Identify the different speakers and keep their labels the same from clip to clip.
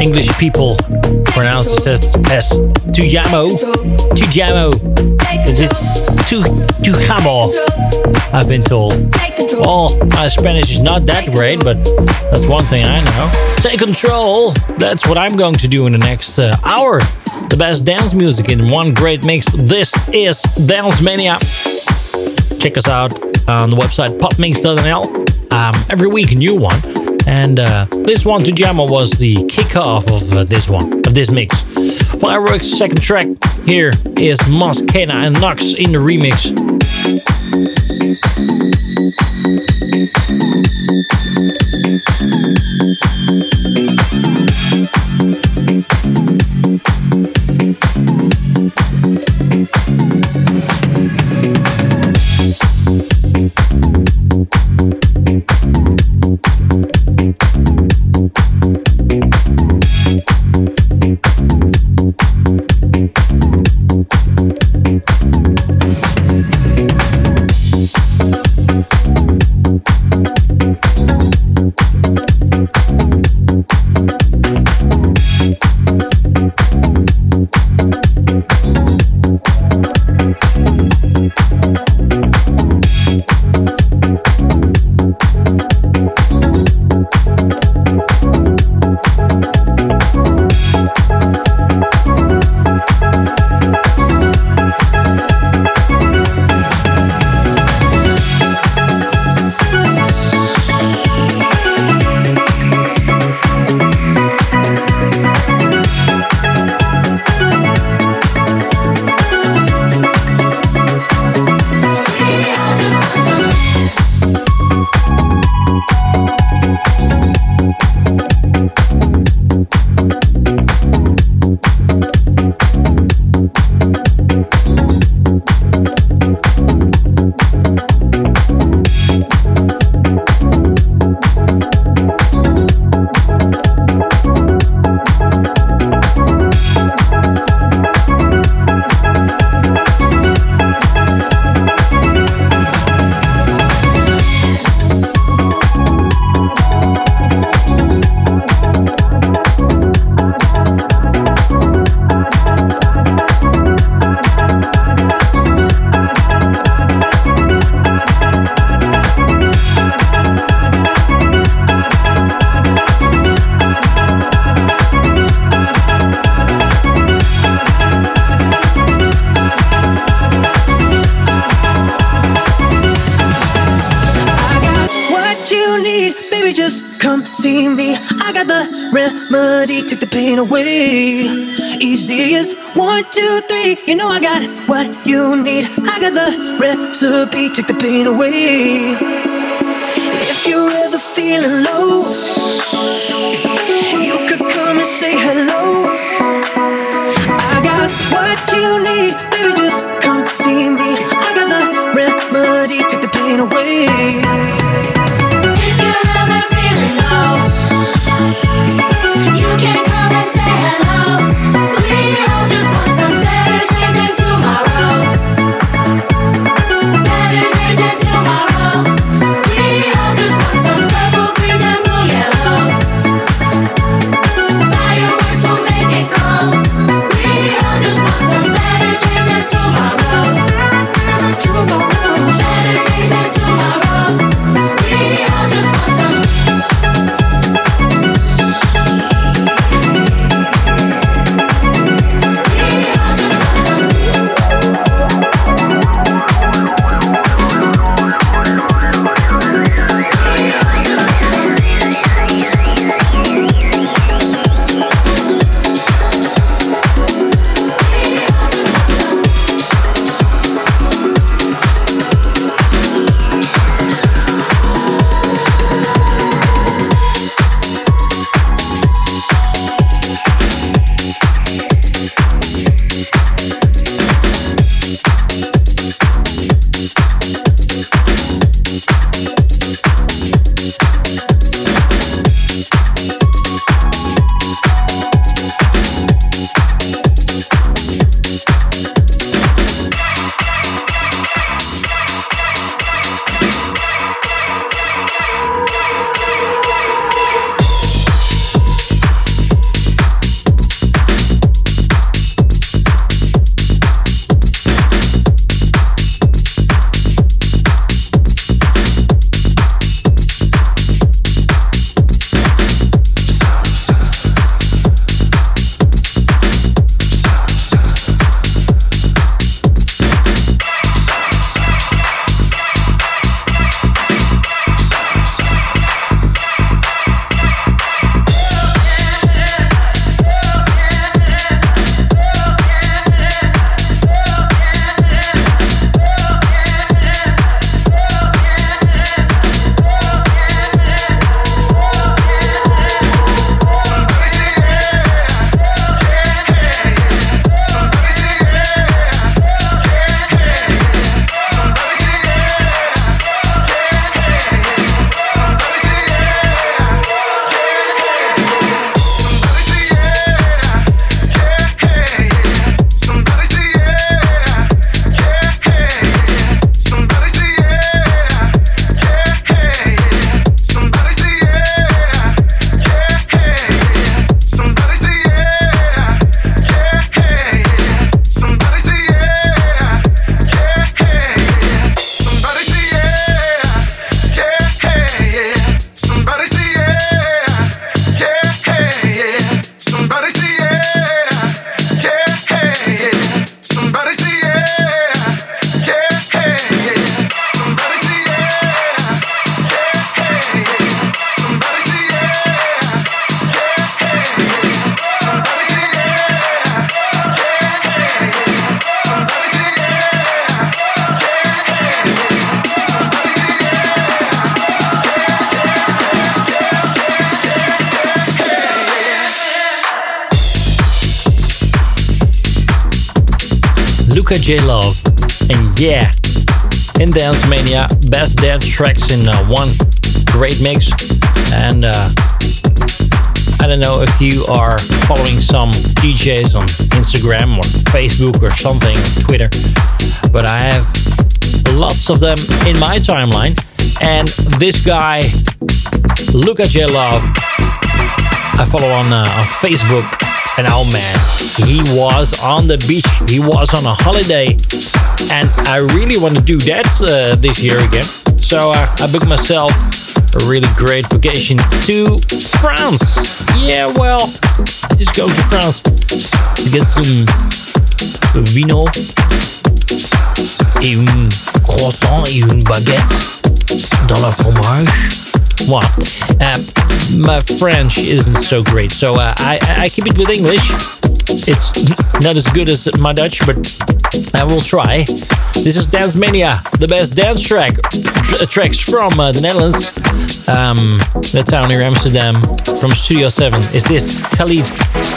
Speaker 1: English people pronounce it as Tujamo. Tujamo. Because it's tu, Tujamo, I've been told. Well, my Spanish is not that great, but that's one thing I know. Take control. That's what I'm going to do in the next uh, hour. The best dance music in one great mix. This is Dance Mania. Check us out on the website popmix.nl. Um, every week, a new one. And uh, this one, to Tujamo, was the kickoff of uh, this one, of this mix. Fireworks, second track. Here is Mosqueda and Knox in the remix.
Speaker 2: You need,
Speaker 1: Luca J Love. And yeah, in Dance Mania, best dance tracks in uh, one great mix. And uh, I don't know if you are following some DJs on Instagram or Facebook or something, Twitter, but I have lots of them in my timeline. And this guy, Luca J Love, I follow on, uh, on Facebook. And oh man, he was on the beach. He was on a holiday. And I really want to do that uh, this year again. So uh, I booked myself a really great vacation to France. Yeah, well, just go to France to get some vino et un croissant et une baguette dans la fromage. Voilà. Uh, my French isn't so great, so uh, I, I keep it with English. It's not as good as my Dutch, but I will try. This is Dance Mania, the best dance track tr- tracks from uh, the Netherlands, um, the town near Amsterdam, from Studio 7. Is this Khalid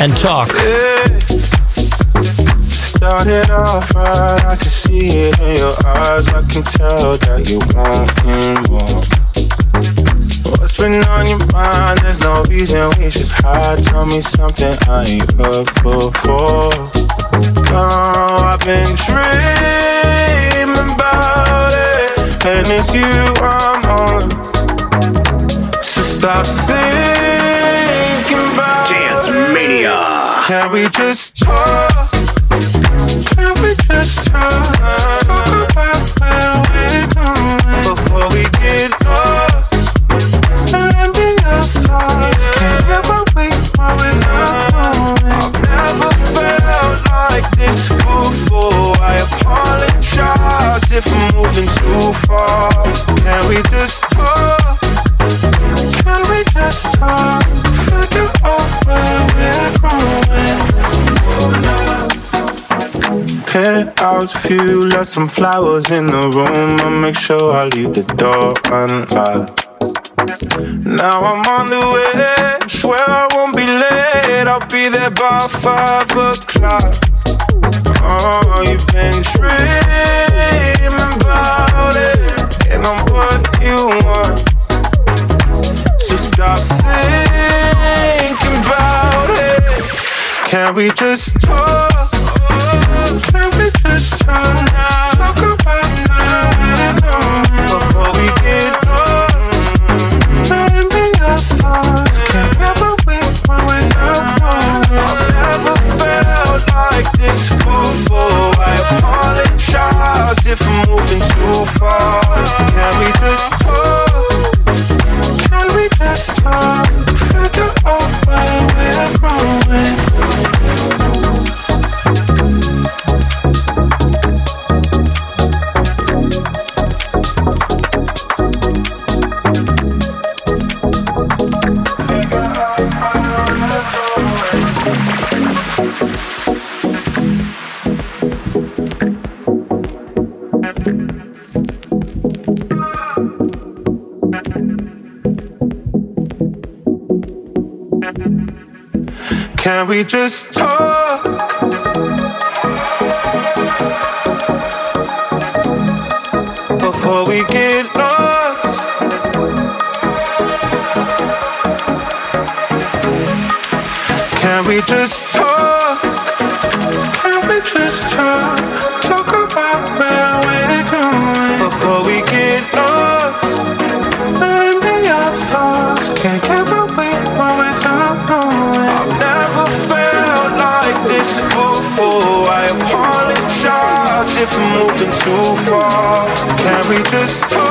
Speaker 1: and Talk?
Speaker 3: Started off right, I can see it in your eyes. I can tell that you want more. What's been on your mind? There's no reason we should hide. Tell me something I ain't heard before. Oh, I've been dreaming about it, and it's you I'm on. So stop thinking about
Speaker 4: Dance Mania.
Speaker 3: Can we just talk? Can we just talk? Talk about where we're going before we get lost. If I'm moving too far. Can we just talk? Can we just talk? Figure out where we're growing. Penthouse view, left some flowers in the room. I'll make sure I leave the door unlocked. Now I'm on the way. Swear I won't be late. I'll be there by five o'clock. Oh, you've been dreaming about it, and I'm what you want. So stop thinking about it. Can we just talk? Can we just talk? Talk if I'm moving too far. Can we just talk? Can we just talk? Figure out where we're growing. Can we just talk? Before we get lost. Can we just talk? Can we just talk? Too far. Can we just talk?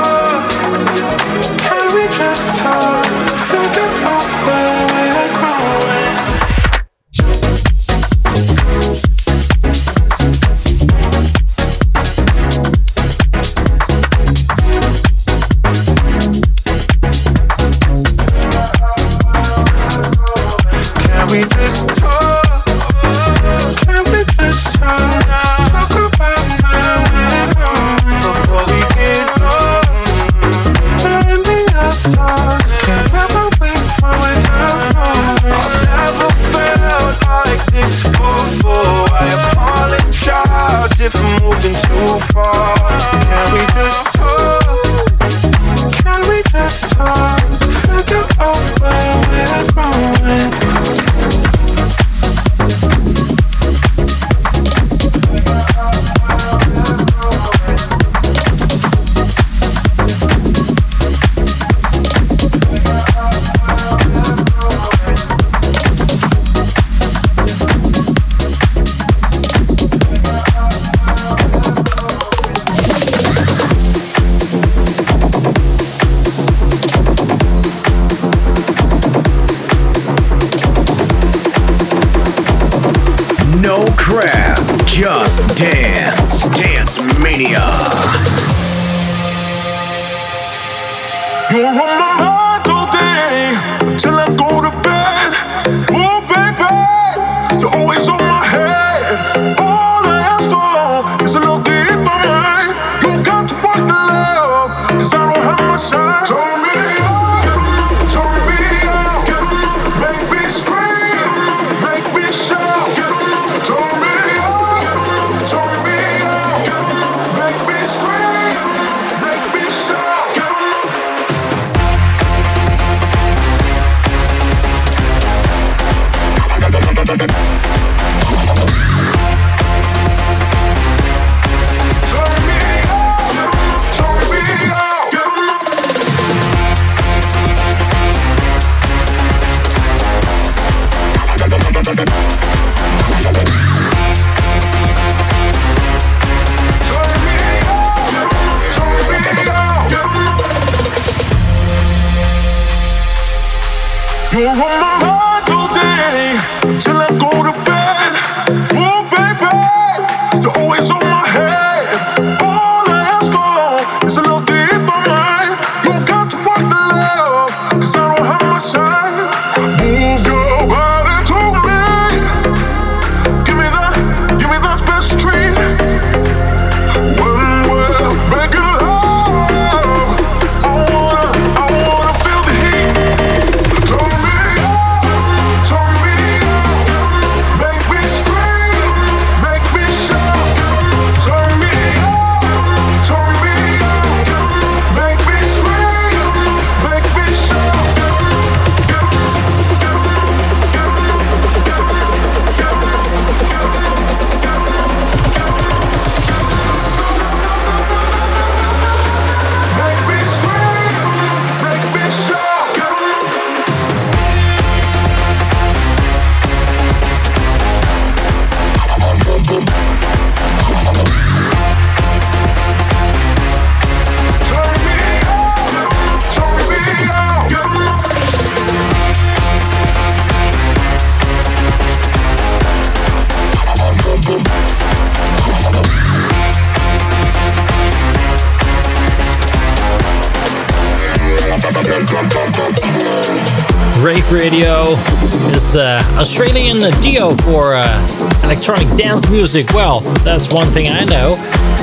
Speaker 1: Australian duo for uh, electronic dance music. Well, that's one thing I know.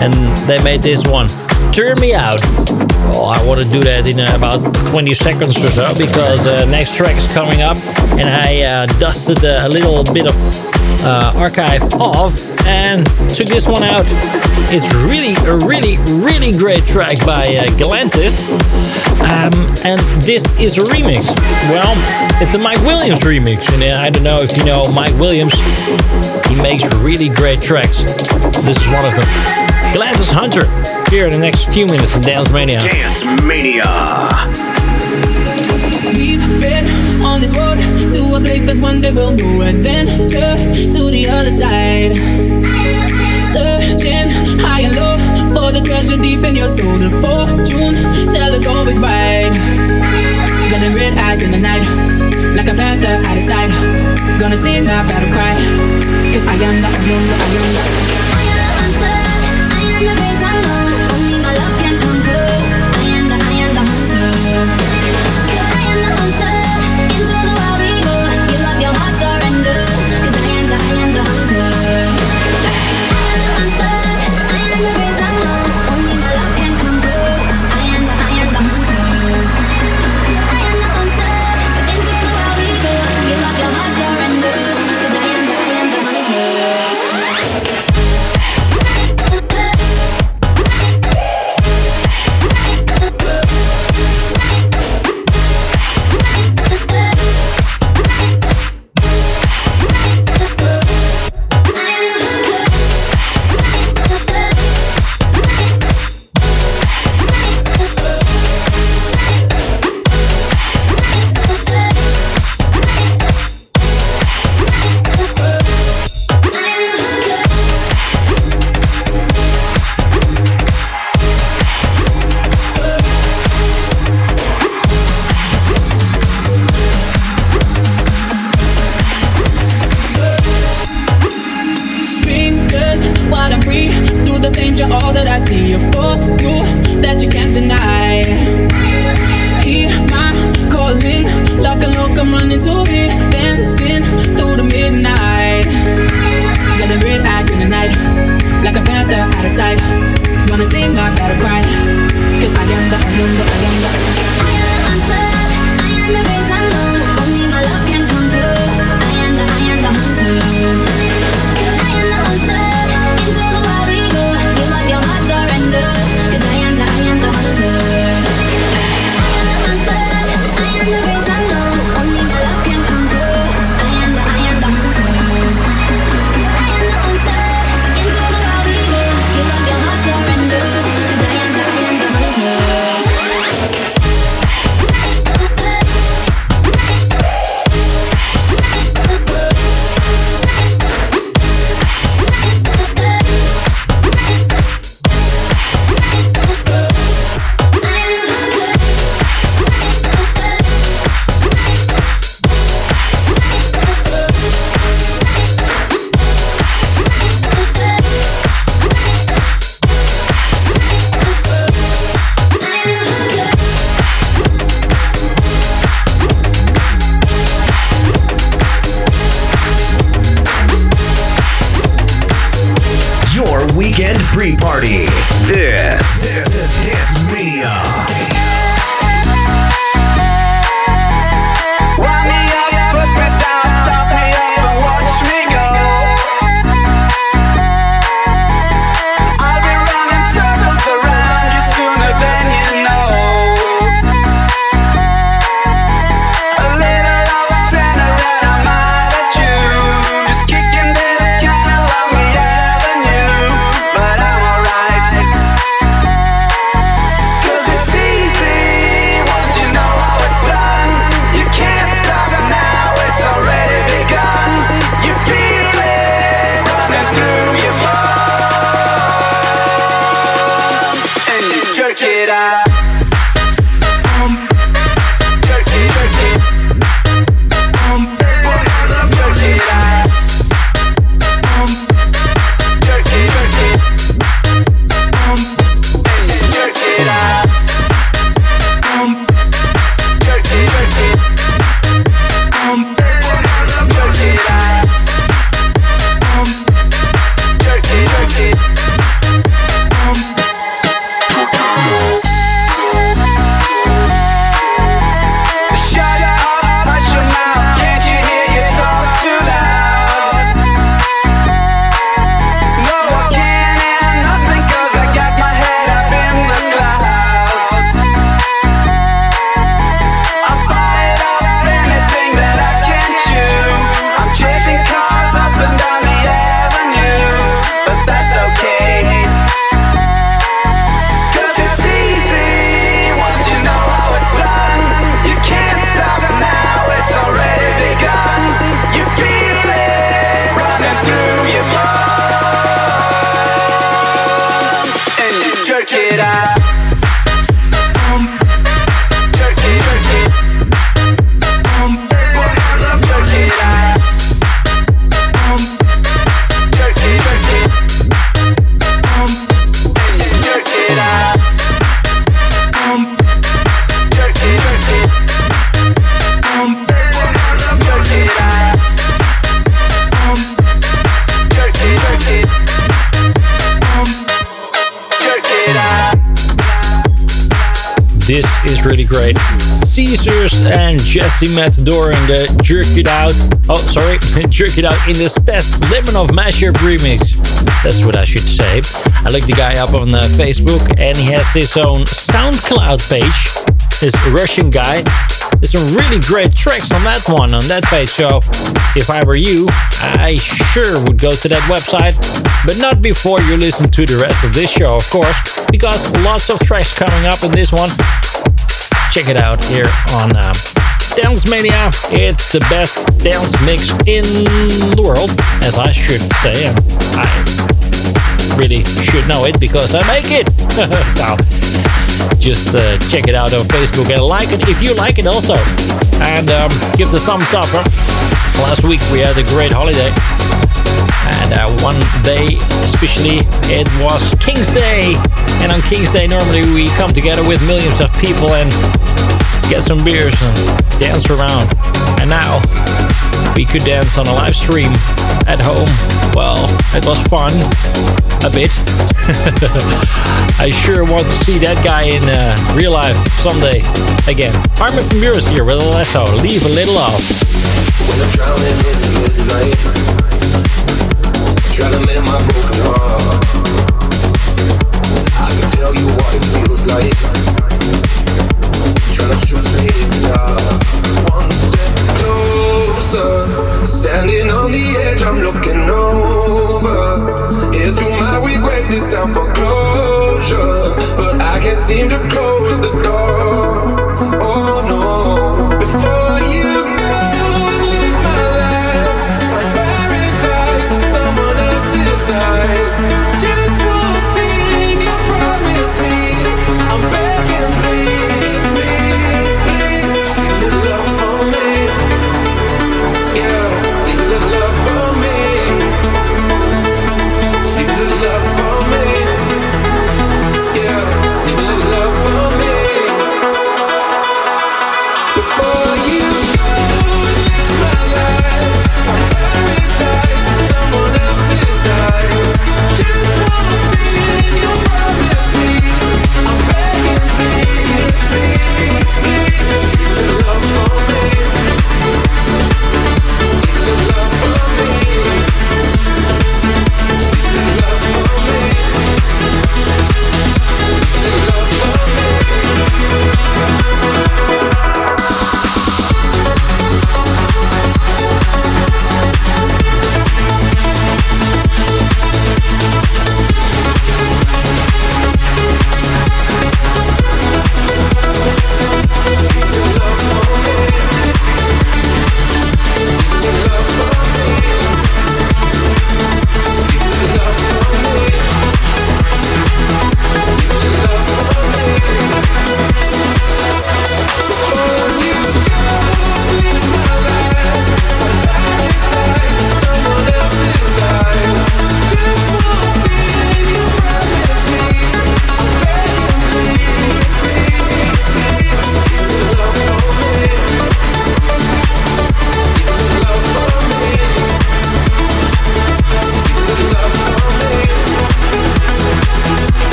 Speaker 1: And they made this one, Turn Me Out. Well, I want to do that in uh, about 20 seconds or so because uh, next track is coming up and I uh, dusted a little bit of uh, archive off and took this one out. It's really, a really, really great track by uh, Galantis. Um, and this is a remix. Well, it's the Mike Williams remix. And uh, I don't know if you know Mike Williams. He makes really great tracks. This is one of them. Galantis Hunter here in the next few minutes in Dance Mania.
Speaker 4: Dance Mania.
Speaker 5: We've been on this road to a place that one day will go adventure to the other side. Searching high and low for the treasure deep in your soul. The fortune teller's always right. Got red eyes in the night, like a panther out of sight. Gonna sing my battle cry, cause I am the, I am the, I am the.
Speaker 1: Jesse Matador in the Jerk It Out. Oh, sorry, Jerk It Out in the Stas Limonov Mashup remix. That's what I should say. I looked the guy up on uh, Facebook and he has his own SoundCloud page. This Russian guy. There's some really great tracks on that one, on that page. So if I were you, I sure would go to that website. But not before you listen to the rest of this show, of course, because lots of tracks coming up in this one. Check it out here on um, Dance Mania. It's the best dance mix in the world, as I should say, and I really should know it because I make it. now, just uh, check it out on Facebook and like it if you like it also. And um, give the thumbs up. Huh? Last week we had a great holiday. And uh, one day, especially, it was King's Day. And on King's Day, normally we come together with millions of people and get some beers and dance around. And now we could dance on a live stream at home. Well, it was fun. A bit. I sure want to see that guy in uh, real life someday again. Armin van Buuren here with a Alesso. Leave a little love. Seem to close the door. Oh no,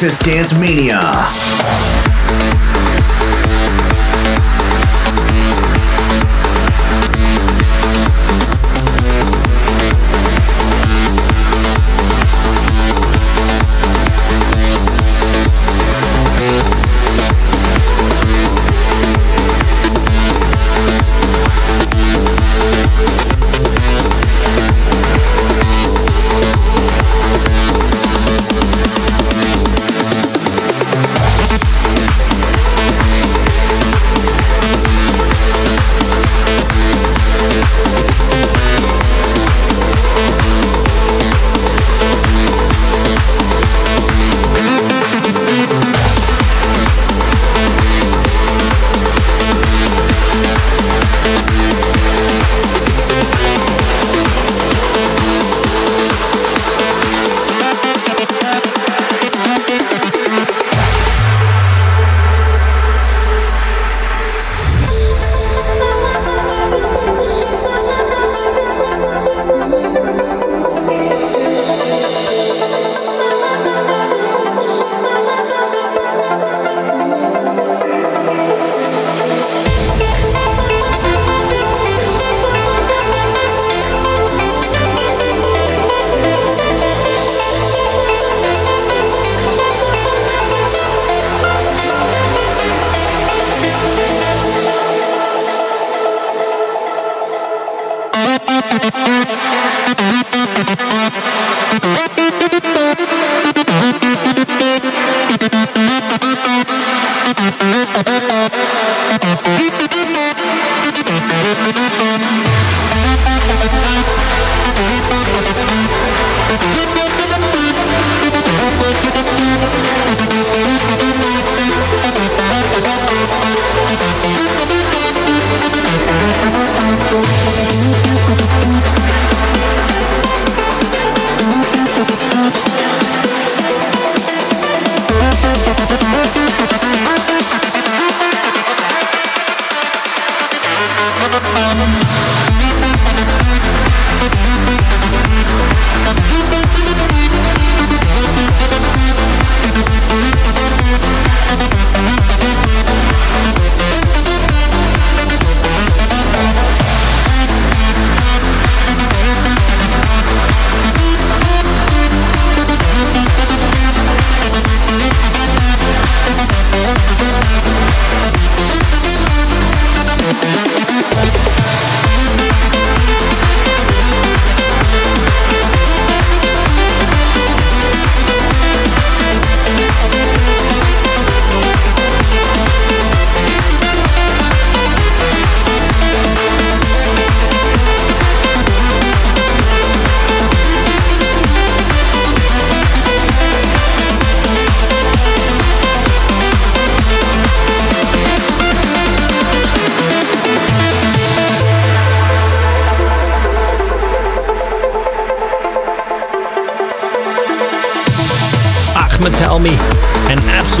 Speaker 4: This is Dance Mania.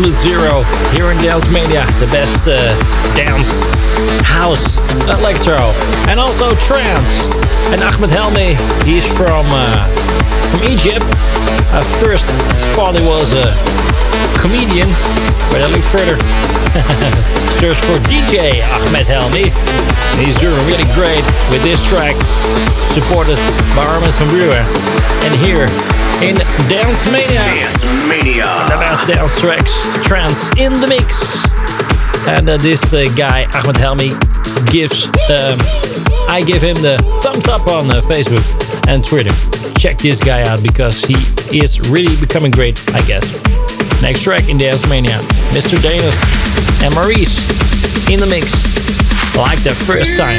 Speaker 1: Zero here in Dance the best uh, dance, house, electro, and also trance. And Ahmed Helmi, he's from uh, from Egypt. Uh, first thought he was a comedian, but I looked further. Search for DJ Ahmed Helmi. He's doing really great with this track, supported by Armin van Buuren. And here in Dance Mania.
Speaker 4: Dance Mania.
Speaker 1: The best dance tracks, trance in the mix. And uh, this uh, guy, Ahmed Helmi, gives, um, I give him the thumbs up on uh, Facebook and Twitter. Check this guy out because he is really becoming great, I guess. Next track in Dance Mania, Mr. Danis and Maurice in the mix. Like the first time.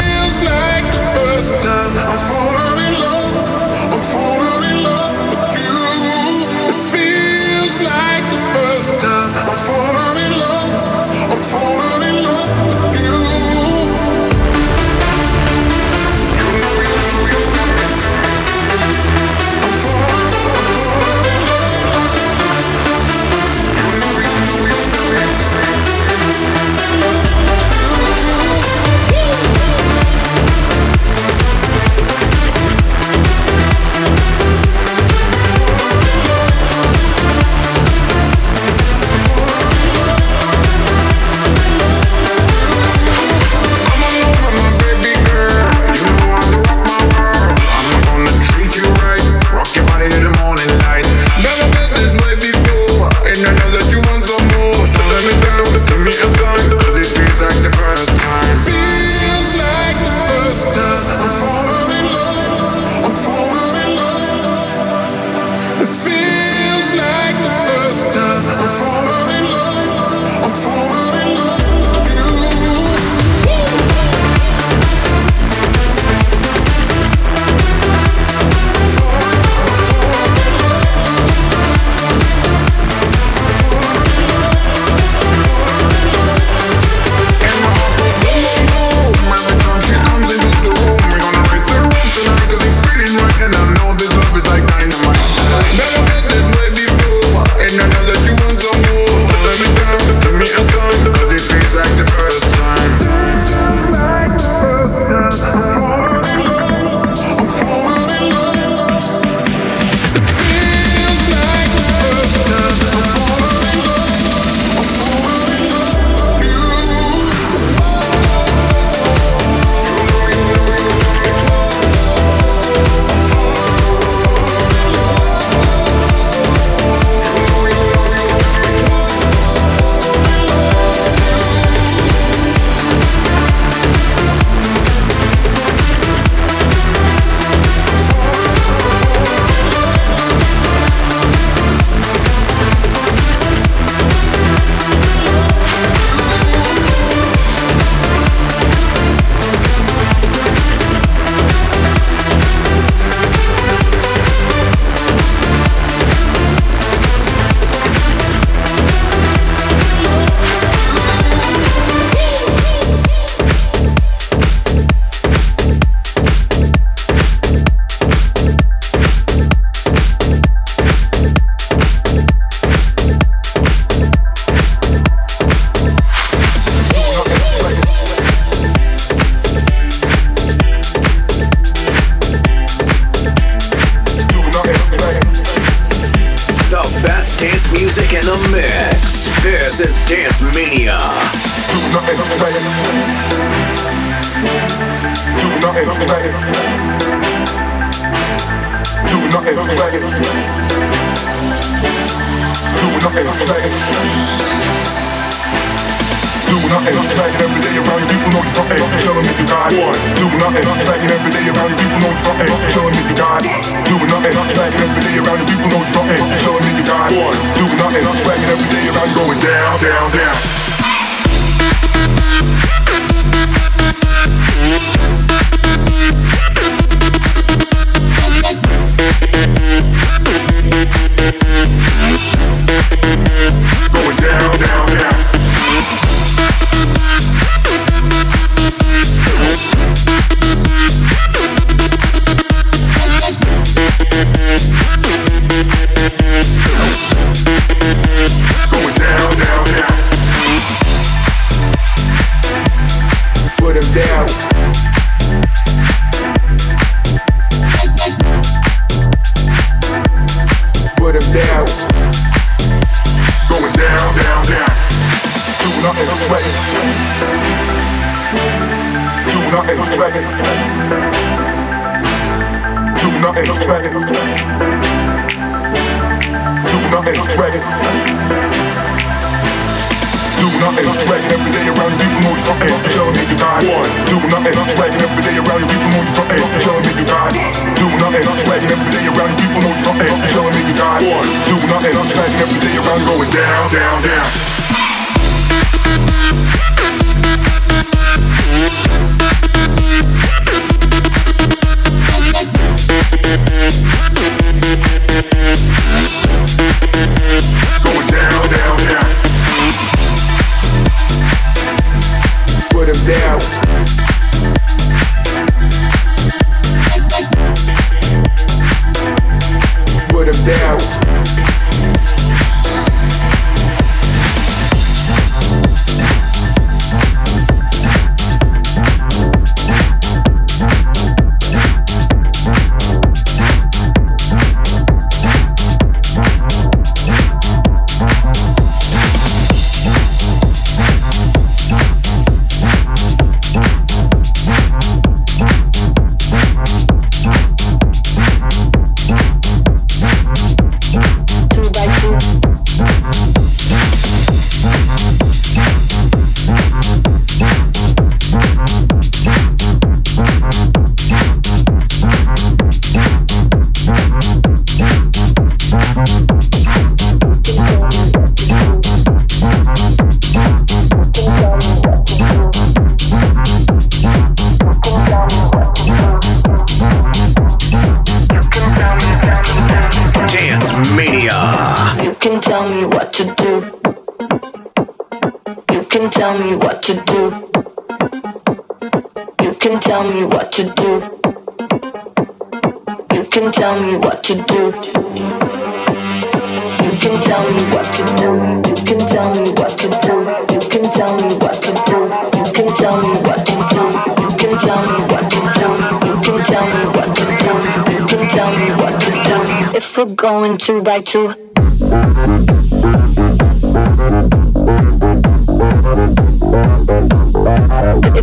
Speaker 6: Two by two.
Speaker 7: You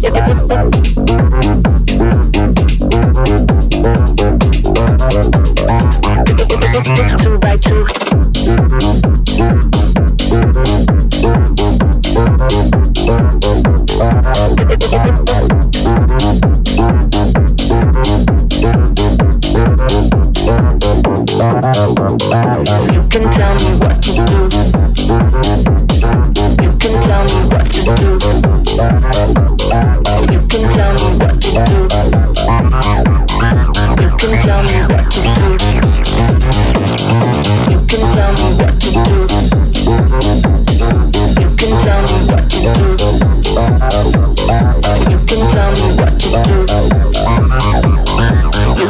Speaker 7: can tell me what to do You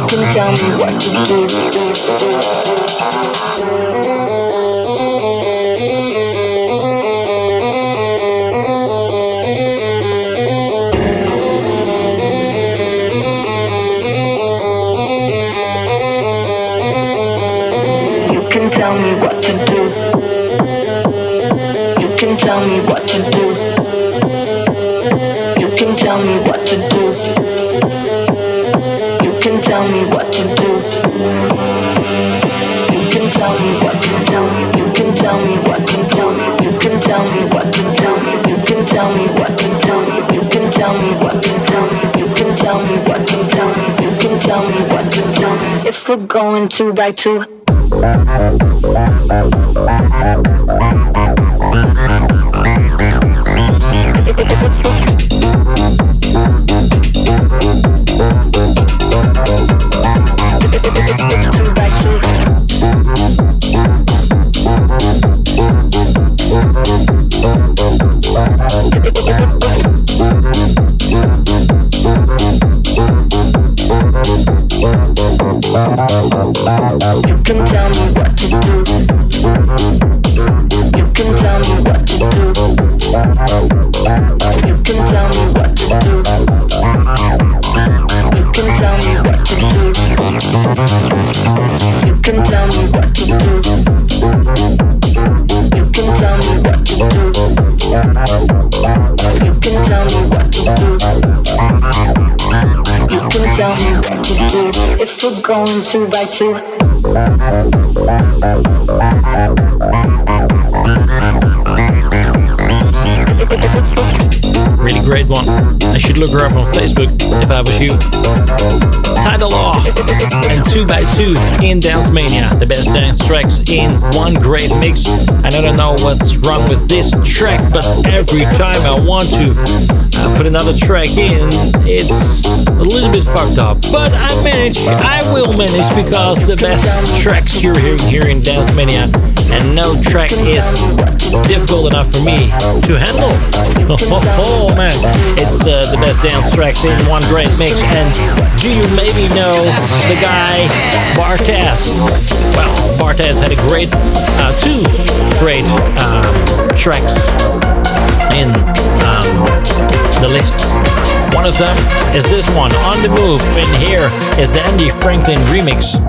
Speaker 7: can tell me what to do. To do. You can tell me what to do. You can tell me what to do. You can tell me what to do. You can tell me what to do. You can tell me what to do. You can tell me what to do. You can tell me what to do. If we're going two by two. Going two by two.
Speaker 1: Really great one. I should look her up on Facebook if I was you. Title Law and 2x2 in Dance Mania. The best dance tracks in one great mix. And I don't know what's wrong with this track, but every time I want to uh, put another track in, it's a little bit fucked up. But I manage, I will manage because the best tracks you're hearing here in Dance Mania, and no track is difficult enough for me to handle. Oh, man, it's uh, the best dance tracks in one great mix. And do you maybe know the guy Barthezz? Well, Barthezz had a great, uh, two great uh, tracks in um, the lists. One of them is this one, On the Move, and here is the Andy Franklin remix.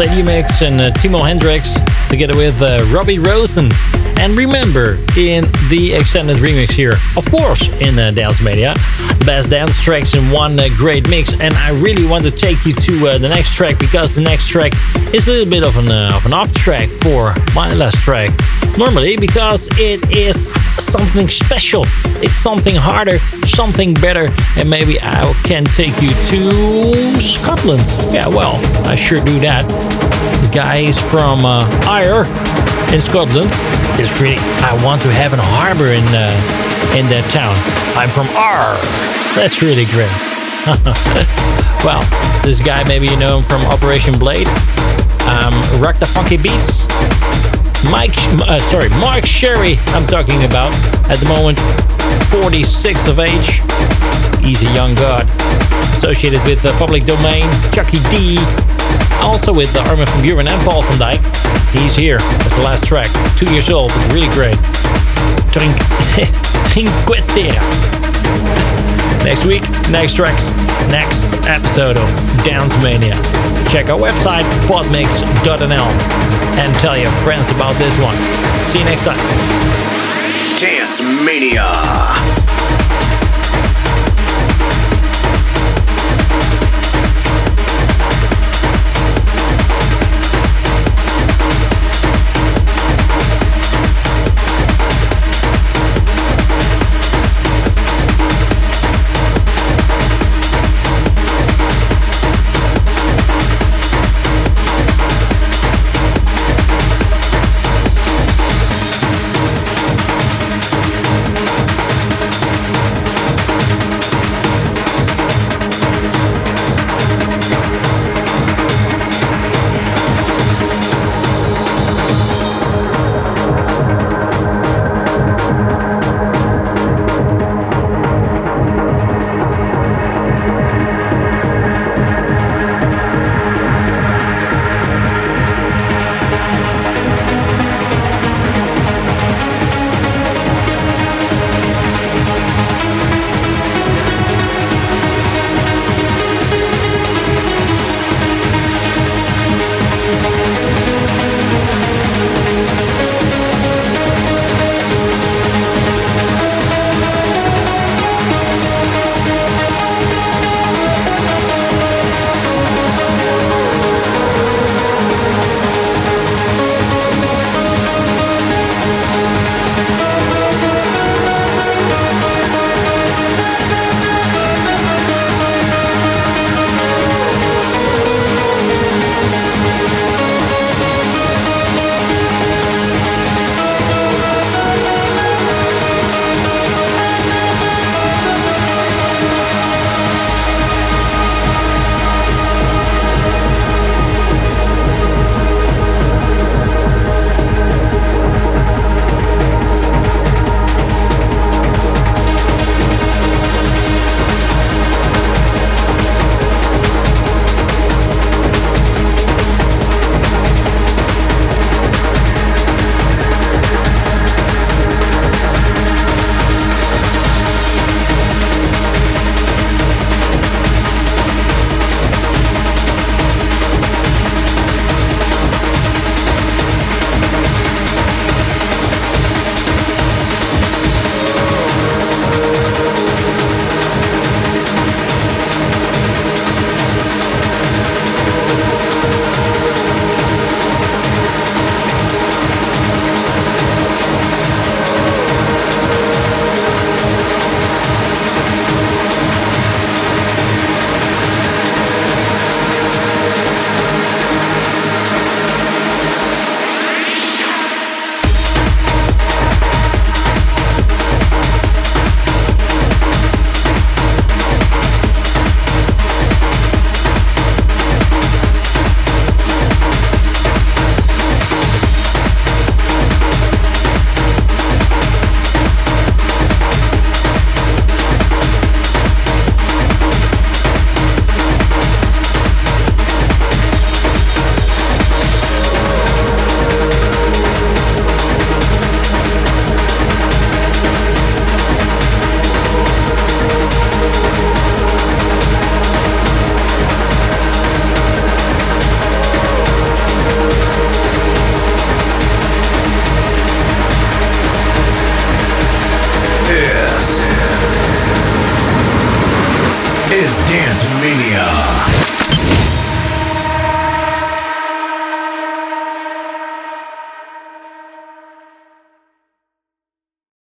Speaker 1: Mix and uh, Timo Hendrix together with uh, Robbie Rosen. And remember, in the extended remix here, of course, in uh, Dance Mania, best dance tracks in one uh, great mix. And I really want to take you to uh, the next track because the next track is a little bit of an, uh, of an off track for my last track. Normally, because it is something special, it's something harder, something better, and maybe I can take you to Scotland. Yeah, well, I sure do that. The guy is from uh, Ayr in Scotland. It's really, I want to have a harbor in uh, in that town. I'm from R. That's really great. well, this guy, maybe you know him from Operation Blade. Um, Rock the Funky Beats. Mike, uh, sorry, Mark Sherry, I'm talking about. At the moment, 46 of age. He's a young god. Associated with the public domain, Chucky D. Also with the Armin van Buuren and Paul van Dyk. He's here as the last track. Two years old, but really great. Drink, Trinquetera. Next week, next tracks, next episode of Dance Mania. Check our website, podmix.nl, and tell your friends about this one. See you next time.
Speaker 8: Dance Mania.